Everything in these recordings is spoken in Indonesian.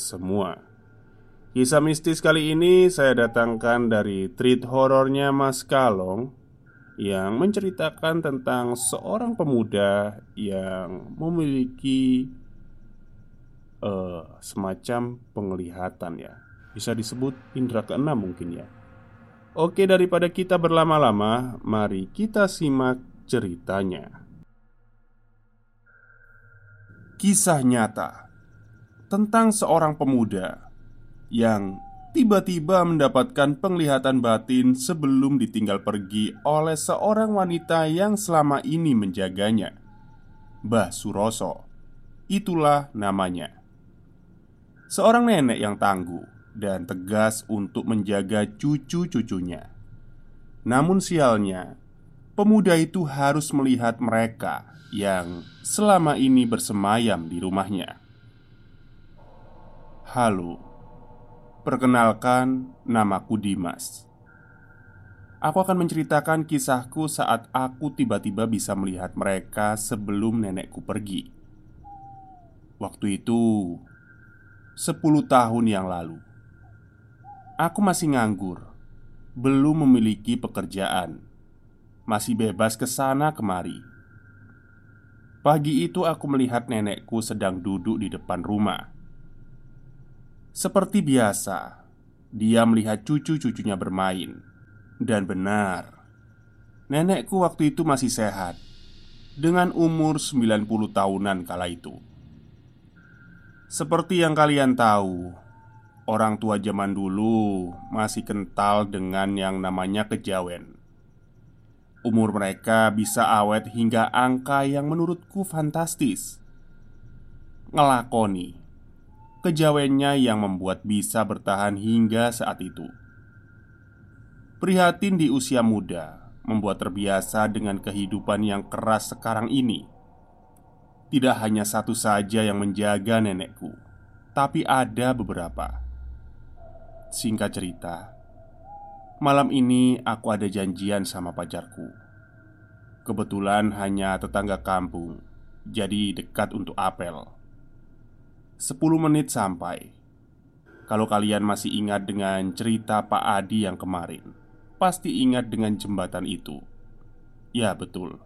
semua. Kisah mistis kali ini saya datangkan dari treat horornya Mas Kalong yang menceritakan tentang seorang pemuda yang memiliki uh, semacam penglihatan ya. Bisa disebut indera keenam mungkin ya. Oke, daripada kita berlama-lama, mari kita simak ceritanya. Kisah nyata tentang seorang pemuda yang tiba-tiba mendapatkan penglihatan batin sebelum ditinggal pergi oleh seorang wanita yang selama ini menjaganya. Mbah Suroso, itulah namanya. Seorang nenek yang tangguh dan tegas untuk menjaga cucu-cucunya. Namun sialnya, pemuda itu harus melihat mereka yang selama ini bersemayam di rumahnya. Halo, perkenalkan namaku Dimas. Aku akan menceritakan kisahku saat aku tiba-tiba bisa melihat mereka sebelum nenekku pergi. Waktu itu, 10 tahun yang lalu, aku masih nganggur, belum memiliki pekerjaan masih bebas ke sana kemari. Pagi itu aku melihat nenekku sedang duduk di depan rumah. Seperti biasa, dia melihat cucu-cucunya bermain. Dan benar, nenekku waktu itu masih sehat dengan umur 90 tahunan kala itu. Seperti yang kalian tahu, orang tua zaman dulu masih kental dengan yang namanya kejawen. Umur mereka bisa awet hingga angka yang menurutku fantastis Ngelakoni Kejawennya yang membuat bisa bertahan hingga saat itu. Prihatin di usia muda Membuat terbiasa dengan kehidupan yang keras sekarang ini. Tidak hanya satu saja yang menjaga nenekku Tapi ada beberapa. Singkat cerita Malam ini aku ada janjian sama pacarku. Kebetulan hanya tetangga kampung Jadi dekat untuk apel 10 menit sampai Kalau kalian masih ingat dengan cerita Pak Adi yang kemarin Pasti ingat dengan jembatan itu Ya betul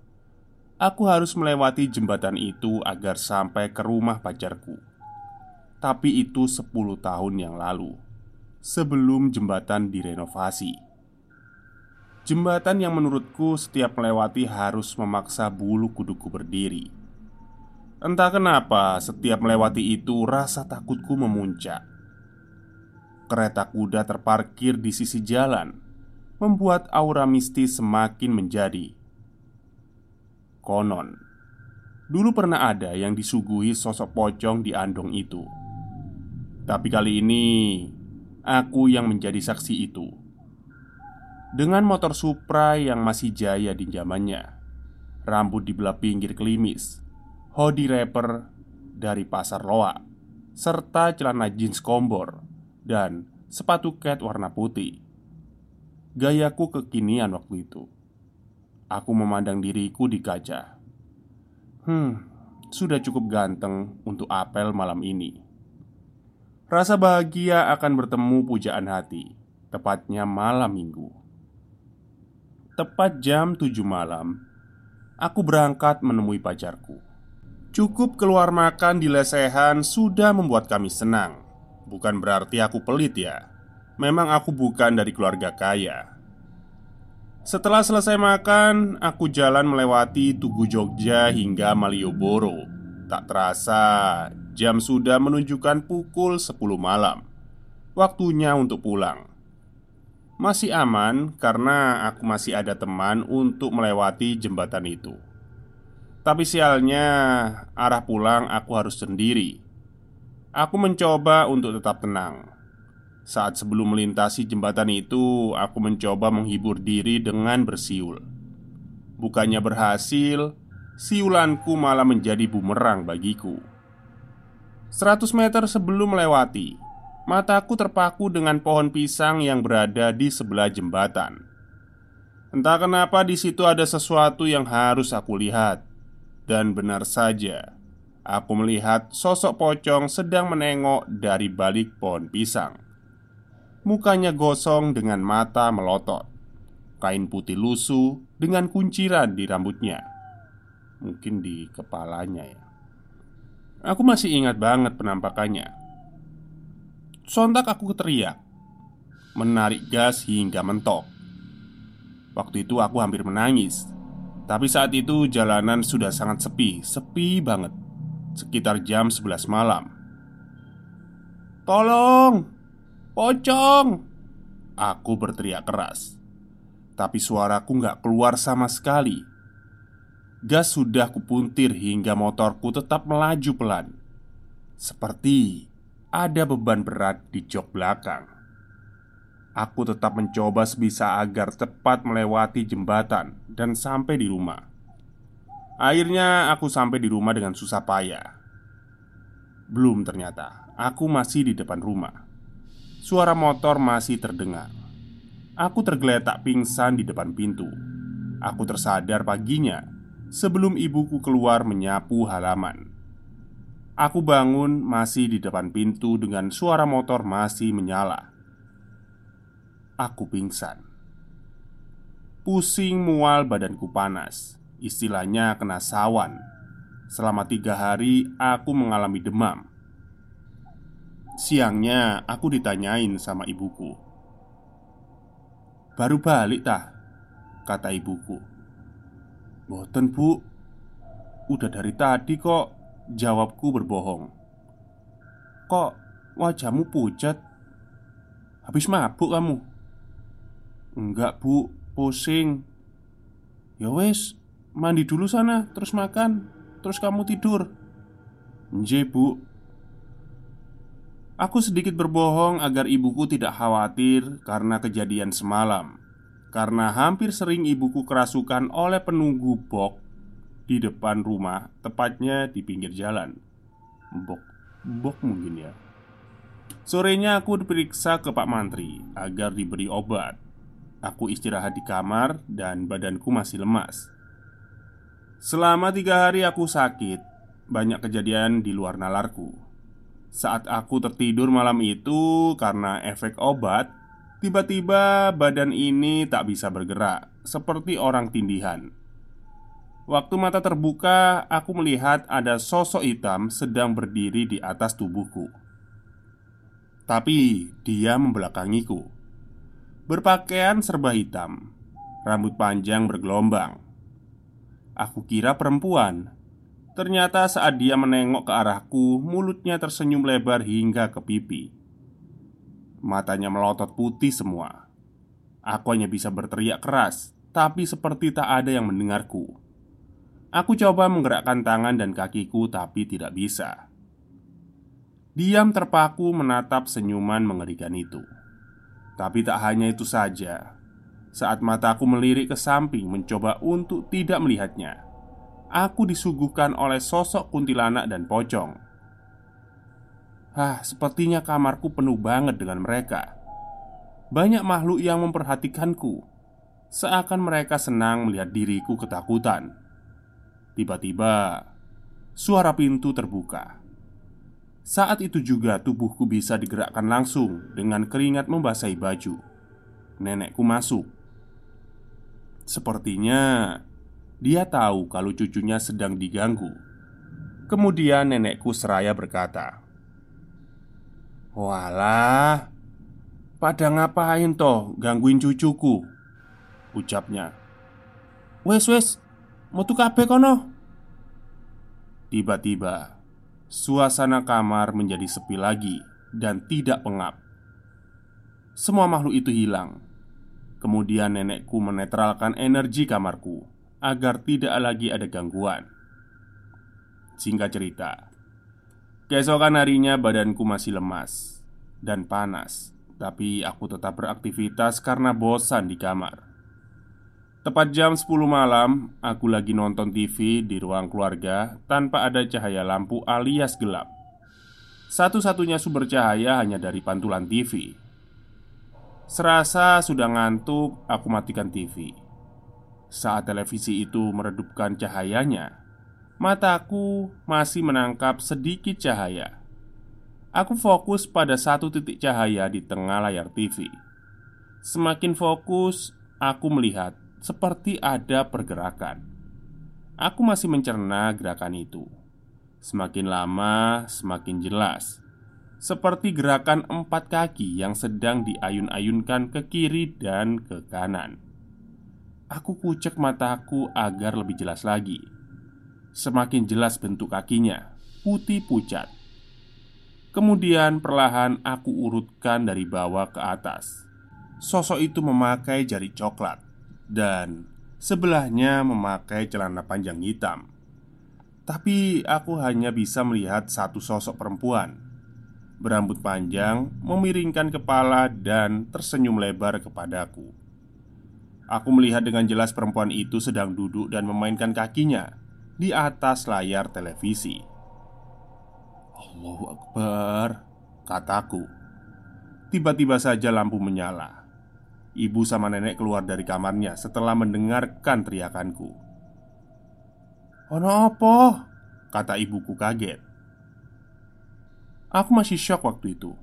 Aku harus melewati jembatan itu agar sampai ke rumah pacarku Tapi itu 10 tahun yang lalu sebelum jembatan direnovasi. Jembatan yang menurutku setiap melewati harus memaksa bulu kuduku berdiri. Entah kenapa, setiap melewati itu rasa takutku memuncak. Kereta kuda terparkir di sisi jalan, membuat aura mistis semakin menjadi. Konon, dulu pernah ada yang disuguhi sosok pocong di andong itu. Tapi kali ini Aku yang menjadi saksi itu Dengan motor Supra yang masih jaya di zamannya Rambut dibelah pinggir klimis Hoodie rapper dari pasar loa Serta celana jeans kombor Dan sepatu cat warna putih. Gayaku kekinian waktu itu. Aku memandang diriku di kaca Hmm, sudah cukup ganteng untuk apel malam ini. Rasa bahagia akan bertemu pujaan hati Tepatnya malam minggu. Tepat jam 7 malam Aku berangkat menemui pacarku Cukup keluar makan di lesehan sudah membuat kami senang. Bukan berarti aku pelit ya. Memang aku bukan dari keluarga kaya. Setelah selesai makan Aku jalan melewati Tugu Jogja hingga Malioboro. Tak terasa Jam sudah menunjukkan pukul 10 malam. Waktunya untuk pulang. Masih aman karena aku masih ada teman untuk melewati jembatan itu Tapi sialnya arah pulang aku harus sendiri. Aku mencoba untuk tetap tenang. Saat sebelum melintasi jembatan itu Aku mencoba menghibur diri dengan bersiul. Bukannya berhasil Siulanku malah menjadi bumerang bagiku. Seratus meter sebelum melewati Mataku terpaku dengan pohon pisang yang berada di sebelah jembatan. Entah kenapa di situ ada sesuatu yang harus aku lihat Dan benar saja Aku melihat sosok pocong sedang menengok dari balik pohon pisang. Mukanya gosong dengan mata melotot Kain putih lusuh dengan kunciran di rambutnya Mungkin di kepalanya ya. Aku masih ingat banget penampakannya. Sontak aku teriak Menarik gas hingga mentok. Waktu itu aku hampir menangis Tapi saat itu jalanan sudah sangat sepi Sepi banget. Sekitar jam 11 malam. Tolong Pocong Aku berteriak keras. Tapi suaraku nggak keluar sama sekali. Gas sudah kupuntir hingga motorku tetap melaju pelan. Seperti ada beban berat di jok belakang Aku tetap mencoba sebisa agar cepat melewati jembatan dan sampai di rumah. Akhirnya aku sampai di rumah dengan susah payah. Belum ternyata Aku masih di depan rumah. Suara motor masih terdengar. Aku tergeletak pingsan di depan pintu. Aku tersadar paginya sebelum ibuku keluar menyapu halaman. Aku bangun masih di depan pintu dengan suara motor masih menyala. Aku pingsan. Pusing mual badanku panas Istilahnya kena sawan. Selama tiga hari aku mengalami demam. Siangnya aku ditanyain sama ibuku. Baru balik tah? Kata ibuku. Boten bu. Udah dari tadi kok Jawabku berbohong. Kok wajahmu pucat? Habis mabuk kamu Enggak bu Pusing Ya wes Mandi dulu sana Terus makan Terus kamu tidur Nje bu Aku sedikit berbohong agar ibuku tidak khawatir karena kejadian semalam karena hampir sering ibuku kerasukan oleh penunggu bok di depan rumah, tepatnya di pinggir jalan. Bok, bok mungkin ya. Sorenya aku diperiksa ke Pak Mantri agar diberi obat. Aku istirahat di kamar dan badanku masih lemas. Selama tiga hari aku sakit, banyak kejadian di luar nalarku. Saat aku tertidur malam itu karena efek obat, Tiba-tiba badan ini tak bisa bergerak, seperti orang tindihan. Waktu mata terbuka, aku melihat ada sosok hitam sedang berdiri di atas tubuhku. Tapi dia membelakangiku. Berpakaian serba hitam, rambut panjang bergelombang. Aku kira perempuan. Ternyata saat dia menengok ke arahku, mulutnya tersenyum lebar hingga ke pipi. Matanya melotot putih semua Aku hanya bisa berteriak keras Tapi seperti tak ada yang mendengarku Aku coba menggerakkan tangan dan kakiku tapi tidak bisa Diam terpaku menatap senyuman mengerikan itu Tapi tak hanya itu saja. Saat mataku melirik ke samping mencoba untuk tidak melihatnya Aku disuguhkan oleh sosok kuntilanak dan pocong. Hah, sepertinya kamarku penuh banget dengan mereka. Banyak makhluk yang memperhatikanku. Seakan mereka senang melihat diriku ketakutan. Tiba-tiba Suara pintu terbuka Saat itu juga tubuhku bisa digerakkan langsung Dengan keringat membasahi baju Nenekku masuk Sepertinya dia tahu kalau cucunya sedang diganggu. Kemudian nenekku seraya berkata, "Walah, pada ngapain toh gangguin cucuku?" ucapnya. "Wes wes, metu kabeh kono." Tiba-tiba, suasana kamar menjadi sepi lagi dan tidak pengap. Semua makhluk itu hilang Kemudian nenekku menetralkan energi kamarku agar tidak lagi ada gangguan. Singkat cerita, keesokan harinya badanku masih lemas dan panas, tapi aku tetap beraktivitas karena bosan di kamar. Tepat jam 10 malam, aku lagi nonton TV di ruang keluarga tanpa ada cahaya lampu alias gelap. Satu-satunya sumber cahaya hanya dari pantulan TV Serasa sudah ngantuk, aku matikan TV. Saat televisi itu meredupkan cahayanya, mataku masih menangkap sedikit cahaya. Aku fokus pada satu titik cahaya di tengah layar TV. Semakin fokus, aku melihat seperti ada pergerakan. Aku masih mencerna gerakan itu. Semakin lama, semakin jelas seperti gerakan empat kaki yang sedang diayun-ayunkan ke kiri dan ke kanan. Aku kucek mataku agar lebih jelas lagi. Semakin jelas bentuk kakinya, putih pucat. Kemudian perlahan aku urutkan dari bawah ke atas. Sosok itu memakai jari coklat dan sebelahnya memakai celana panjang hitam. Tapi aku hanya bisa melihat satu sosok perempuan berambut panjang, memiringkan kepala, dan tersenyum lebar kepadaku. Aku melihat dengan jelas perempuan itu sedang duduk dan memainkan kakinya di atas layar televisi. Allahu Akbar, kataku. Tiba-tiba saja lampu menyala. Ibu sama nenek keluar dari kamarnya setelah mendengarkan teriakanku. "Ono apa?" kata ibuku kaget. Aku masih shock waktu itu.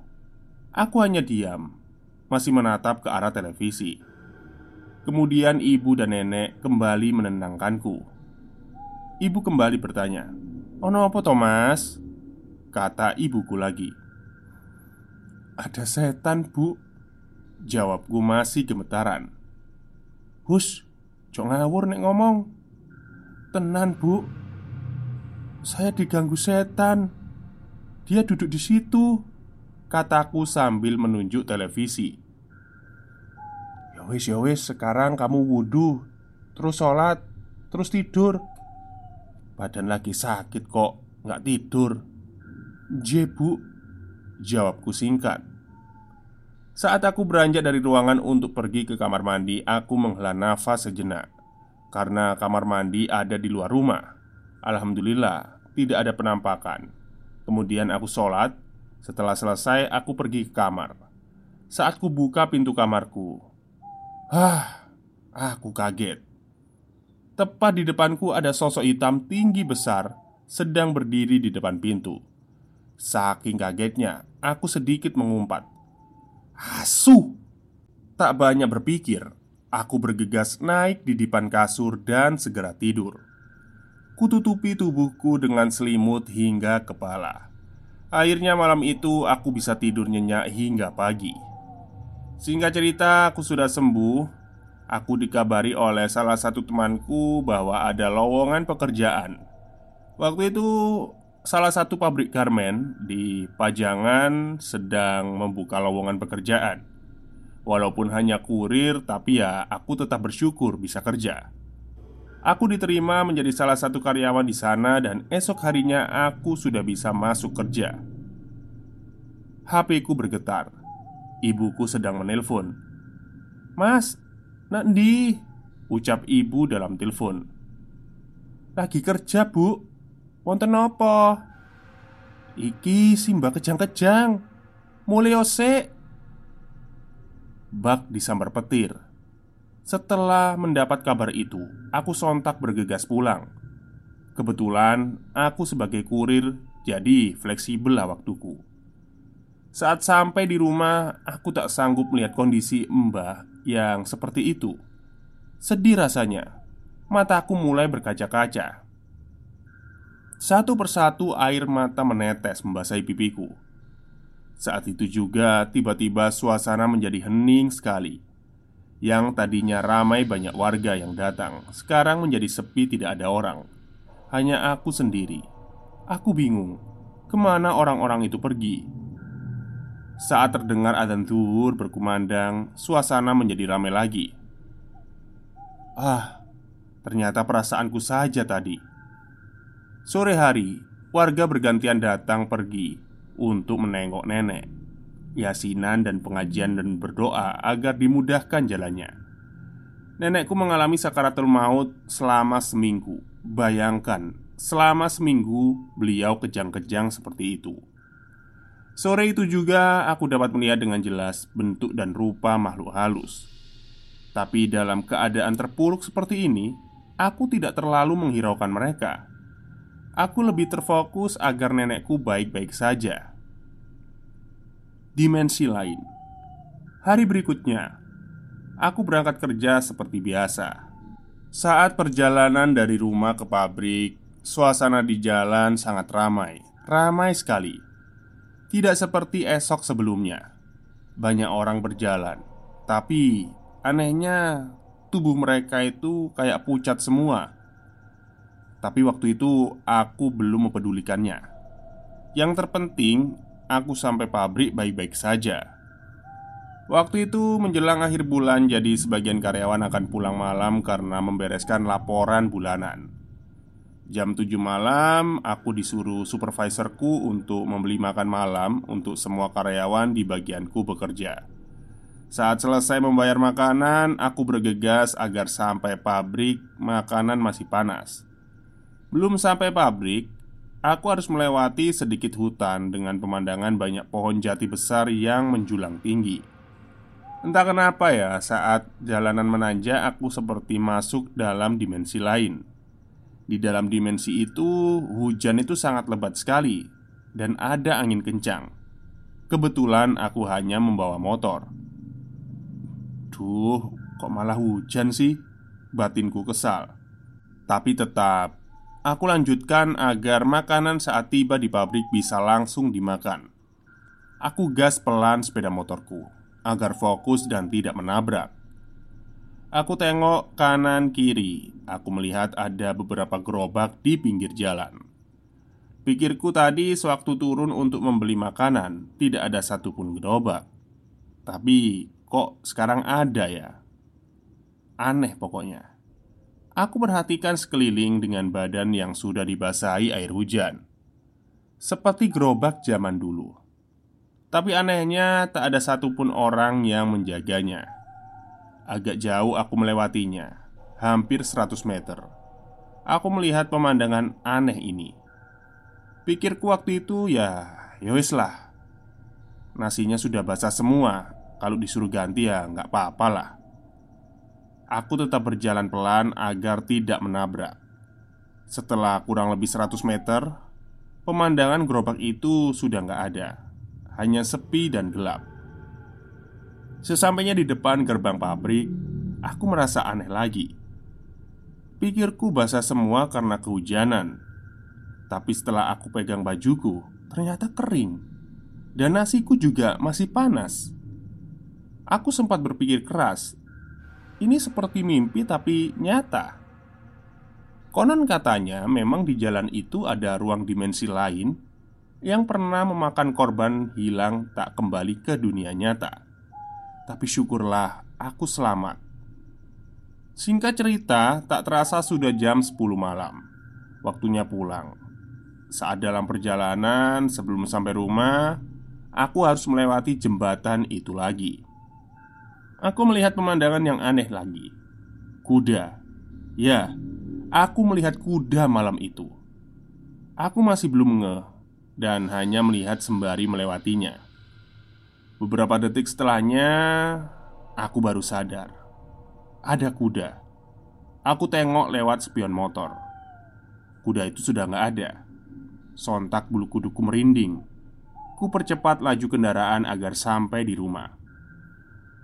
Aku hanya diam, masih menatap ke arah televisi. Kemudian ibu dan nenek kembali menenangkanku. Ibu kembali bertanya, "Ono apa, Thomas?" Kata ibuku lagi. "Ada setan, Bu." Jawabku masih gemetaran. "Hus, jok ngawur nek ngomong." "Tenan, Bu. Saya diganggu setan." Dia duduk di situ Kataku sambil menunjuk televisi Ya wis ya sekarang kamu wudhu Terus sholat Terus tidur Badan lagi sakit kok Nggak tidur Je bu Jawabku singkat Saat aku beranjak dari ruangan untuk pergi ke kamar mandi Aku menghela nafas sejenak. Karena kamar mandi ada di luar rumah. Alhamdulillah Tidak ada penampakan. Kemudian aku sholat. Setelah selesai aku pergi ke kamar. Saat ku buka pintu kamarku Hah, aku kaget. Tepat di depanku ada sosok hitam tinggi besar Sedang berdiri di depan pintu. Saking kagetnya, aku sedikit mengumpat Asu! Tak banyak berpikir Aku bergegas naik di depan kasur dan segera tidur. Kututupi tubuhku dengan selimut hingga kepala. Akhirnya malam itu aku bisa tidur nyenyak hingga pagi. Singkat cerita aku sudah sembuh. Aku dikabari oleh salah satu temanku bahwa ada lowongan pekerjaan. Waktu itu salah satu pabrik garmen di Pajangan sedang membuka lowongan pekerjaan Walaupun hanya kurir tapi ya aku tetap bersyukur bisa kerja Aku diterima menjadi salah satu karyawan di sana dan esok harinya aku sudah bisa masuk kerja. HP ku bergetar. Ibuku sedang menelpon. "Mas, Nak di Ucap ibu dalam telepon Lagi kerja bu Wonten apa? Iki simba kejang-kejang. Mulai ose Bak disambar petir. Setelah mendapat kabar itu Aku sontak bergegas pulang. Kebetulan aku sebagai kurir Jadi fleksibel lah waktuku. Saat sampai di rumah Aku tak sanggup melihat kondisi mbah Yang seperti itu. Sedih rasanya. Mataku mulai berkaca-kaca Satu persatu air mata menetes membasahi pipiku. Saat itu juga tiba-tiba suasana menjadi hening sekali. Yang tadinya ramai banyak warga yang datang Sekarang menjadi sepi tidak ada orang. Hanya aku sendiri. Aku bingung Ke mana orang-orang itu pergi? Saat terdengar adzan zuhur berkumandang Suasana menjadi ramai lagi. Ah, ternyata perasaanku saja tadi. Sore hari, warga bergantian datang pergi untuk menengok nenek, yasinan dan pengajian dan berdoa agar dimudahkan jalannya. Nenekku mengalami sakaratul maut selama seminggu. Bayangkan, selama seminggu beliau kejang-kejang seperti itu. Sore itu juga aku dapat melihat dengan jelas bentuk dan rupa makhluk halus tapi dalam keadaan terpuruk seperti ini, aku tidak terlalu menghiraukan mereka. Aku lebih terfokus agar nenekku baik-baik saja. Dimensi lain, hari berikutnya, aku berangkat kerja seperti biasa. Saat perjalanan dari rumah ke pabrik, suasana di jalan sangat ramai, ramai sekali. Tidak seperti esok sebelumnya, banyak orang berjalan, tapi Anehnya, tubuh mereka itu kayak pucat semua. Tapi waktu itu aku belum mempedulikannya. Yang terpenting, aku sampai pabrik baik-baik saja. Waktu itu menjelang akhir bulan, jadi sebagian karyawan akan pulang malam karena membereskan laporan bulanan. Jam 7 malam, aku disuruh supervisorku untuk membeli makan malam untuk semua karyawan di bagianku bekerja. Saat selesai membayar makanan, aku bergegas agar sampai pabrik makanan masih panas. Belum sampai pabrik, aku harus melewati sedikit hutan dengan pemandangan banyak pohon jati besar yang menjulang tinggi. Entah kenapa ya, saat jalanan menanjak, aku seperti masuk dalam dimensi lain. Di dalam dimensi itu, hujan itu sangat lebat sekali dan ada angin kencang. Kebetulan aku hanya membawa motor. Duh, kok malah hujan sih? Batinku kesal Tapi tetap Aku lanjutkan agar makanan saat tiba di pabrik bisa langsung dimakan. Aku gas pelan sepeda motorku Agar fokus dan tidak menabrak. Aku tengok kanan kiri. Aku melihat ada beberapa gerobak di pinggir jalan. Pikirku tadi sewaktu turun untuk membeli makanan Tidak ada satupun gerobak. Tapi Kok sekarang ada ya? Aneh pokoknya Aku perhatikan sekeliling dengan badan yang sudah dibasahi air hujan. Seperti gerobak zaman dulu. Tapi anehnya tak ada satupun orang yang menjaganya. Agak jauh aku melewatinya Hampir 100 meter. Aku melihat pemandangan aneh ini. Pikirku waktu itu ya, ya lah. Nasinya sudah basah semua. Kalau disuruh ganti ya nggak apa-apa lah Aku tetap berjalan pelan agar tidak menabrak. Setelah kurang lebih 100 meter Pemandangan gerobak itu sudah nggak ada. Hanya sepi dan gelap. Sesampainya di depan gerbang pabrik Aku merasa aneh lagi. Pikirku basah semua karena kehujanan. Tapi setelah aku pegang bajuku Ternyata kering. Dan nasiku juga masih panas. Aku sempat berpikir keras Ini seperti mimpi tapi nyata. Konon katanya memang di jalan itu ada ruang dimensi lain Yang pernah memakan korban hilang tak kembali ke dunia nyata. Tapi syukurlah aku selamat. Singkat cerita, tak terasa sudah jam 10 malam. Waktunya pulang. Saat dalam perjalanan sebelum sampai rumah Aku harus melewati jembatan itu lagi Aku melihat pemandangan yang aneh lagi. Kuda. Ya, aku melihat kuda malam itu. Aku masih belum ngeh dan hanya melihat sembari melewatinya. Beberapa detik setelahnya, aku baru sadar ada kuda. Aku tengok lewat spion motor. Kuda itu sudah nggak ada. Sontak bulu kuduku merinding. Ku percepat laju kendaraan agar sampai di rumah.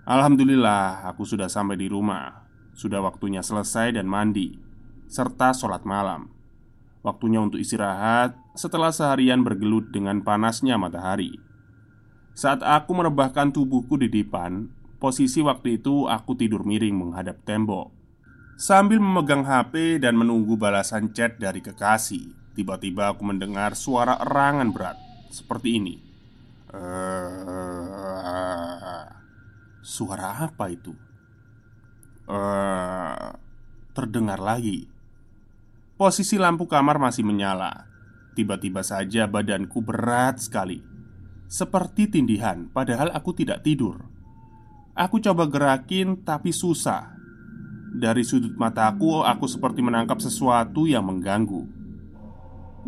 Alhamdulillah, aku sudah sampai di rumah. Sudah waktunya selesai dan mandi, serta sholat malam. Waktunya untuk istirahat setelah seharian bergelut dengan panasnya matahari. Saat aku merebahkan tubuhku di depan, posisi waktu itu aku tidur miring menghadap tembok. Sambil memegang HP dan menunggu balasan chat dari kekasih, tiba-tiba aku mendengar suara erangan berat seperti ini. Uh, suara apa itu? Uh, terdengar lagi. Posisi lampu kamar masih menyala. Tiba-tiba saja badanku berat sekali, seperti tindihan, padahal aku tidak tidur. Aku coba gerakin, tapi susah dari sudut mataku, aku seperti menangkap sesuatu yang mengganggu.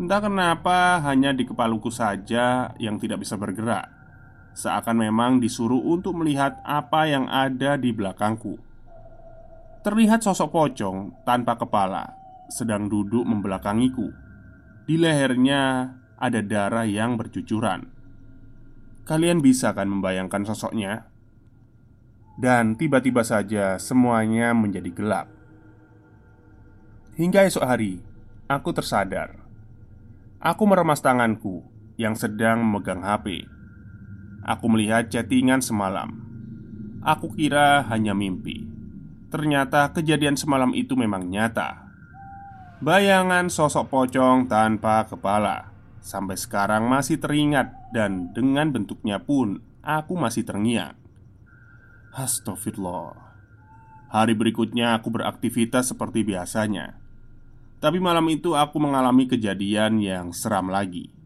Entah kenapa, hanya di kepalaku saja yang tidak bisa bergerak, seakan memang disuruh untuk melihat apa yang ada di belakangku. Terlihat sosok pocong tanpa kepala sedang duduk membelakangiku. Di lehernya ada darah yang bercucuran. Kalian bisa kan membayangkan sosoknya? Dan tiba-tiba saja semuanya menjadi gelap Hingga esok hari, aku tersadar Aku meremas tanganku yang sedang memegang HP Aku melihat chattingan semalam. Aku kira hanya mimpi. Ternyata kejadian semalam itu memang nyata. Bayangan sosok pocong tanpa kepala Sampai sekarang masih teringat Dan dengan bentuknya pun Aku masih terngiang. Astagfirullah. Hari berikutnya aku beraktivitas seperti biasanya. Tapi malam itu aku mengalami kejadian yang seram lagi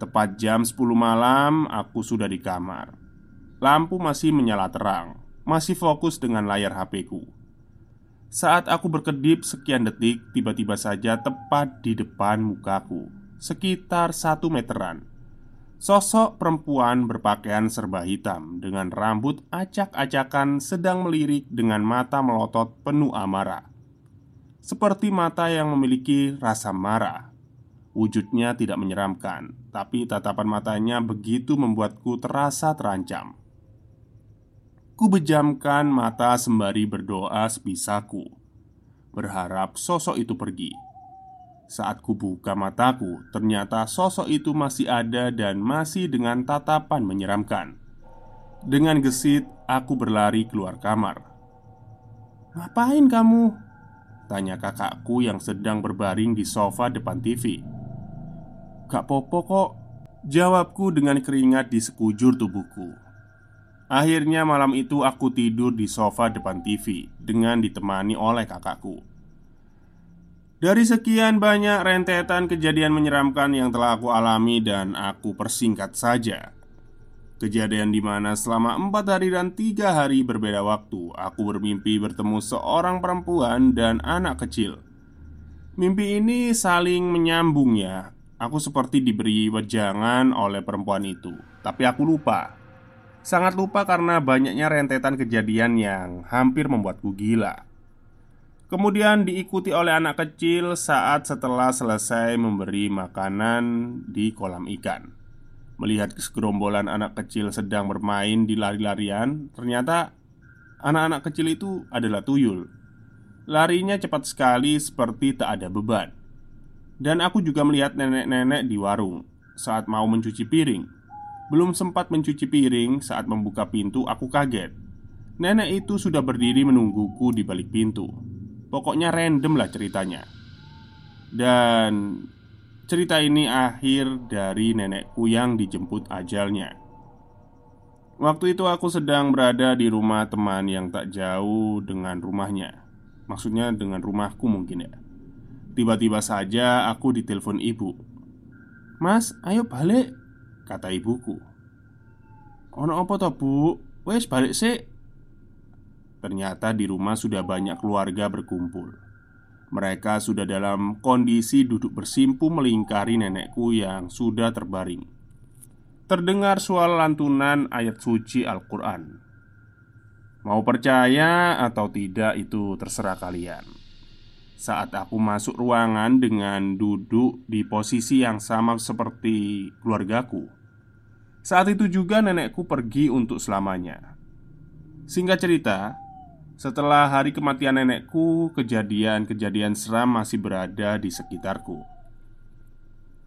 Tepat jam 10 malam aku sudah di kamar. Lampu masih menyala terang Masih fokus dengan layar HP-ku Saat aku berkedip sekian detik Tiba-tiba saja tepat di depan mukaku Sekitar satu meteran. Sosok perempuan berpakaian serba hitam dengan rambut acak-acakan sedang melirik dengan mata melotot penuh amarah. Seperti mata yang memiliki rasa marah. Wujudnya tidak menyeramkan Tapi tatapan matanya begitu membuatku terasa terancam Ku bejamkan mata sembari berdoa sebisaku Berharap sosok itu pergi saat ku buka mataku, ternyata sosok itu masih ada dan masih dengan tatapan menyeramkan. Dengan gesit, aku berlari keluar kamar. "Ngapain kamu?" tanya kakakku yang sedang berbaring di sofa depan TV. "Gak popo kok," jawabku dengan keringat di sekujur tubuhku. Akhirnya malam itu aku tidur di sofa depan TV dengan ditemani oleh kakakku. Dari sekian banyak rentetan kejadian menyeramkan yang telah aku alami dan aku persingkat saja Kejadian di mana selama empat hari dan tiga hari berbeda waktu Aku bermimpi bertemu seorang perempuan dan anak kecil Mimpi ini saling menyambung ya Aku seperti diberi wejangan oleh perempuan itu Tapi aku lupa Sangat lupa karena banyaknya rentetan kejadian yang hampir membuatku gila Kemudian diikuti oleh anak kecil saat setelah selesai memberi makanan di kolam ikan. Melihat segerombolan anak kecil sedang bermain di lari-larian, ternyata anak-anak kecil itu adalah tuyul. Larinya cepat sekali seperti tak ada beban. Dan aku juga melihat nenek-nenek di warung saat mau mencuci piring. Belum sempat mencuci piring saat membuka pintu, aku kaget. Nenek itu sudah berdiri menungguku di balik pintu. Pokoknya random lah ceritanya Dan cerita ini akhir dari nenekku yang dijemput ajalnya Waktu itu aku sedang berada di rumah teman yang tak jauh dengan rumahnya Maksudnya dengan rumahku mungkin ya Tiba-tiba saja aku ditelepon ibu Mas, ayo balik Kata ibuku Ono apa toh bu? Wes balik sih Ternyata di rumah sudah banyak keluarga berkumpul. Mereka sudah dalam kondisi duduk bersimpu melingkari nenekku yang sudah terbaring. Terdengar suara lantunan ayat suci Al-Quran. Mau percaya atau tidak, itu terserah kalian. Saat aku masuk ruangan dengan duduk di posisi yang sama seperti keluargaku, saat itu juga nenekku pergi untuk selamanya. Singkat cerita, setelah hari kematian nenekku, kejadian-kejadian seram masih berada di sekitarku.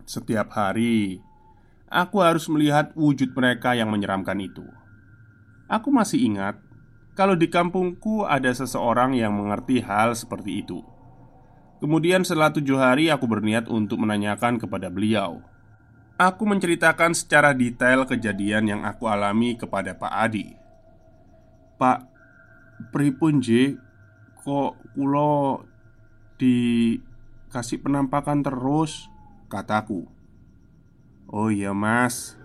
Setiap hari, aku harus melihat wujud mereka yang menyeramkan itu. Aku masih ingat kalau di kampungku ada seseorang yang mengerti hal seperti itu. Kemudian, setelah tujuh hari, aku berniat untuk menanyakan kepada beliau. Aku menceritakan secara detail kejadian yang aku alami kepada Pak Adi. Pak, pripun J? Kok kulo dikasih penampakan terus? Kataku Oh iya mas.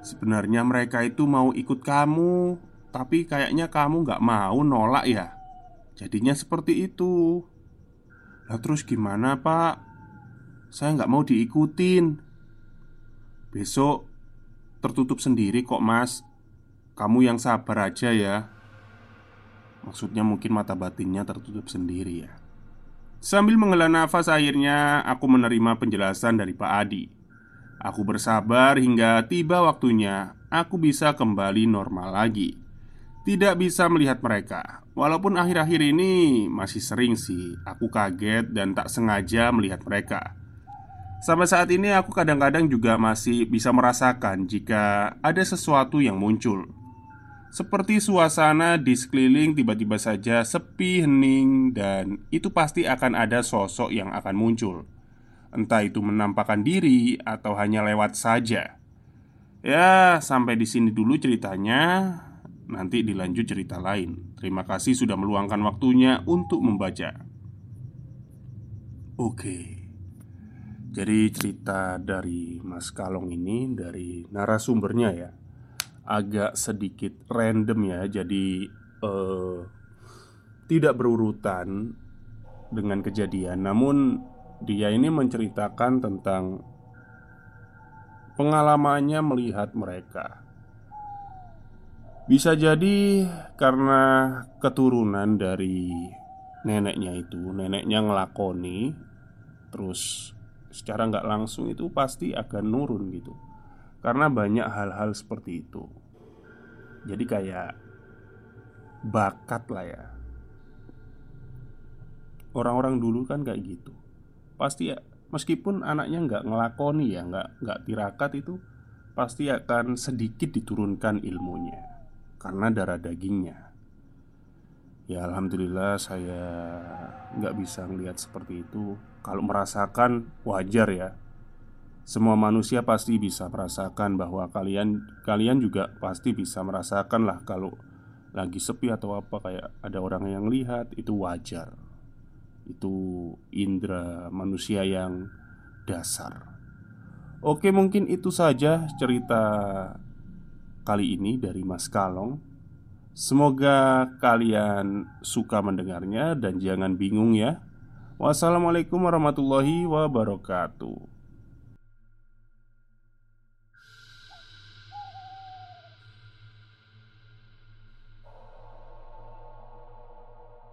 Sebenarnya mereka itu mau ikut kamu Tapi kayaknya kamu gak mau nolak ya. Jadinya seperti itu Lah terus gimana pak? Saya gak mau diikutin. Besok tertutup sendiri kok mas. Kamu yang sabar aja ya. Maksudnya mungkin mata batinnya tertutup sendiri ya. Sambil menghela nafas akhirnya aku menerima penjelasan dari Pak Adi. Aku bersabar hingga tiba waktunya. Aku bisa kembali normal lagi Tidak bisa melihat mereka Walaupun akhir-akhir ini masih sering sih Aku kaget dan tak sengaja melihat mereka Sampai saat ini aku kadang-kadang juga masih bisa merasakan Jika ada sesuatu yang muncul seperti suasana di sekeliling tiba-tiba saja sepi, hening, dan itu pasti akan ada sosok yang akan muncul. Entah itu menampakkan diri atau hanya lewat saja. Ya, sampai di sini dulu ceritanya. Nanti dilanjut cerita lain. Terima kasih sudah meluangkan waktunya untuk membaca. Oke. Jadi cerita dari Mas Kalong ini dari narasumbernya ya agak sedikit random ya, jadi uh, tidak berurutan dengan kejadian. Namun, dia ini menceritakan tentang pengalamannya melihat mereka. Bisa jadi karena keturunan dari neneknya itu, neneknya ngelakoni, terus secara nggak langsung itu pasti akan nurun gitu. Karena banyak hal-hal seperti itu. Jadi kayak Bakat lah ya. Orang-orang dulu kan kayak gitu. Pasti ya Meskipun anaknya nggak ngelakoni ya nggak nggak tirakat itu Pasti akan sedikit diturunkan ilmunya Karena darah dagingnya Ya Alhamdulillah saya nggak bisa melihat seperti itu Kalau merasakan wajar ya semua manusia pasti bisa merasakan bahwa kalian kalian juga pasti bisa merasakan lah kalau lagi sepi atau apa kayak ada orang yang lihat itu wajar. Itu indera manusia yang dasar. Oke, mungkin itu saja cerita kali ini dari Mas Kalong. Semoga kalian suka mendengarnya dan jangan bingung ya. Wassalamualaikum warahmatullahi wabarakatuh.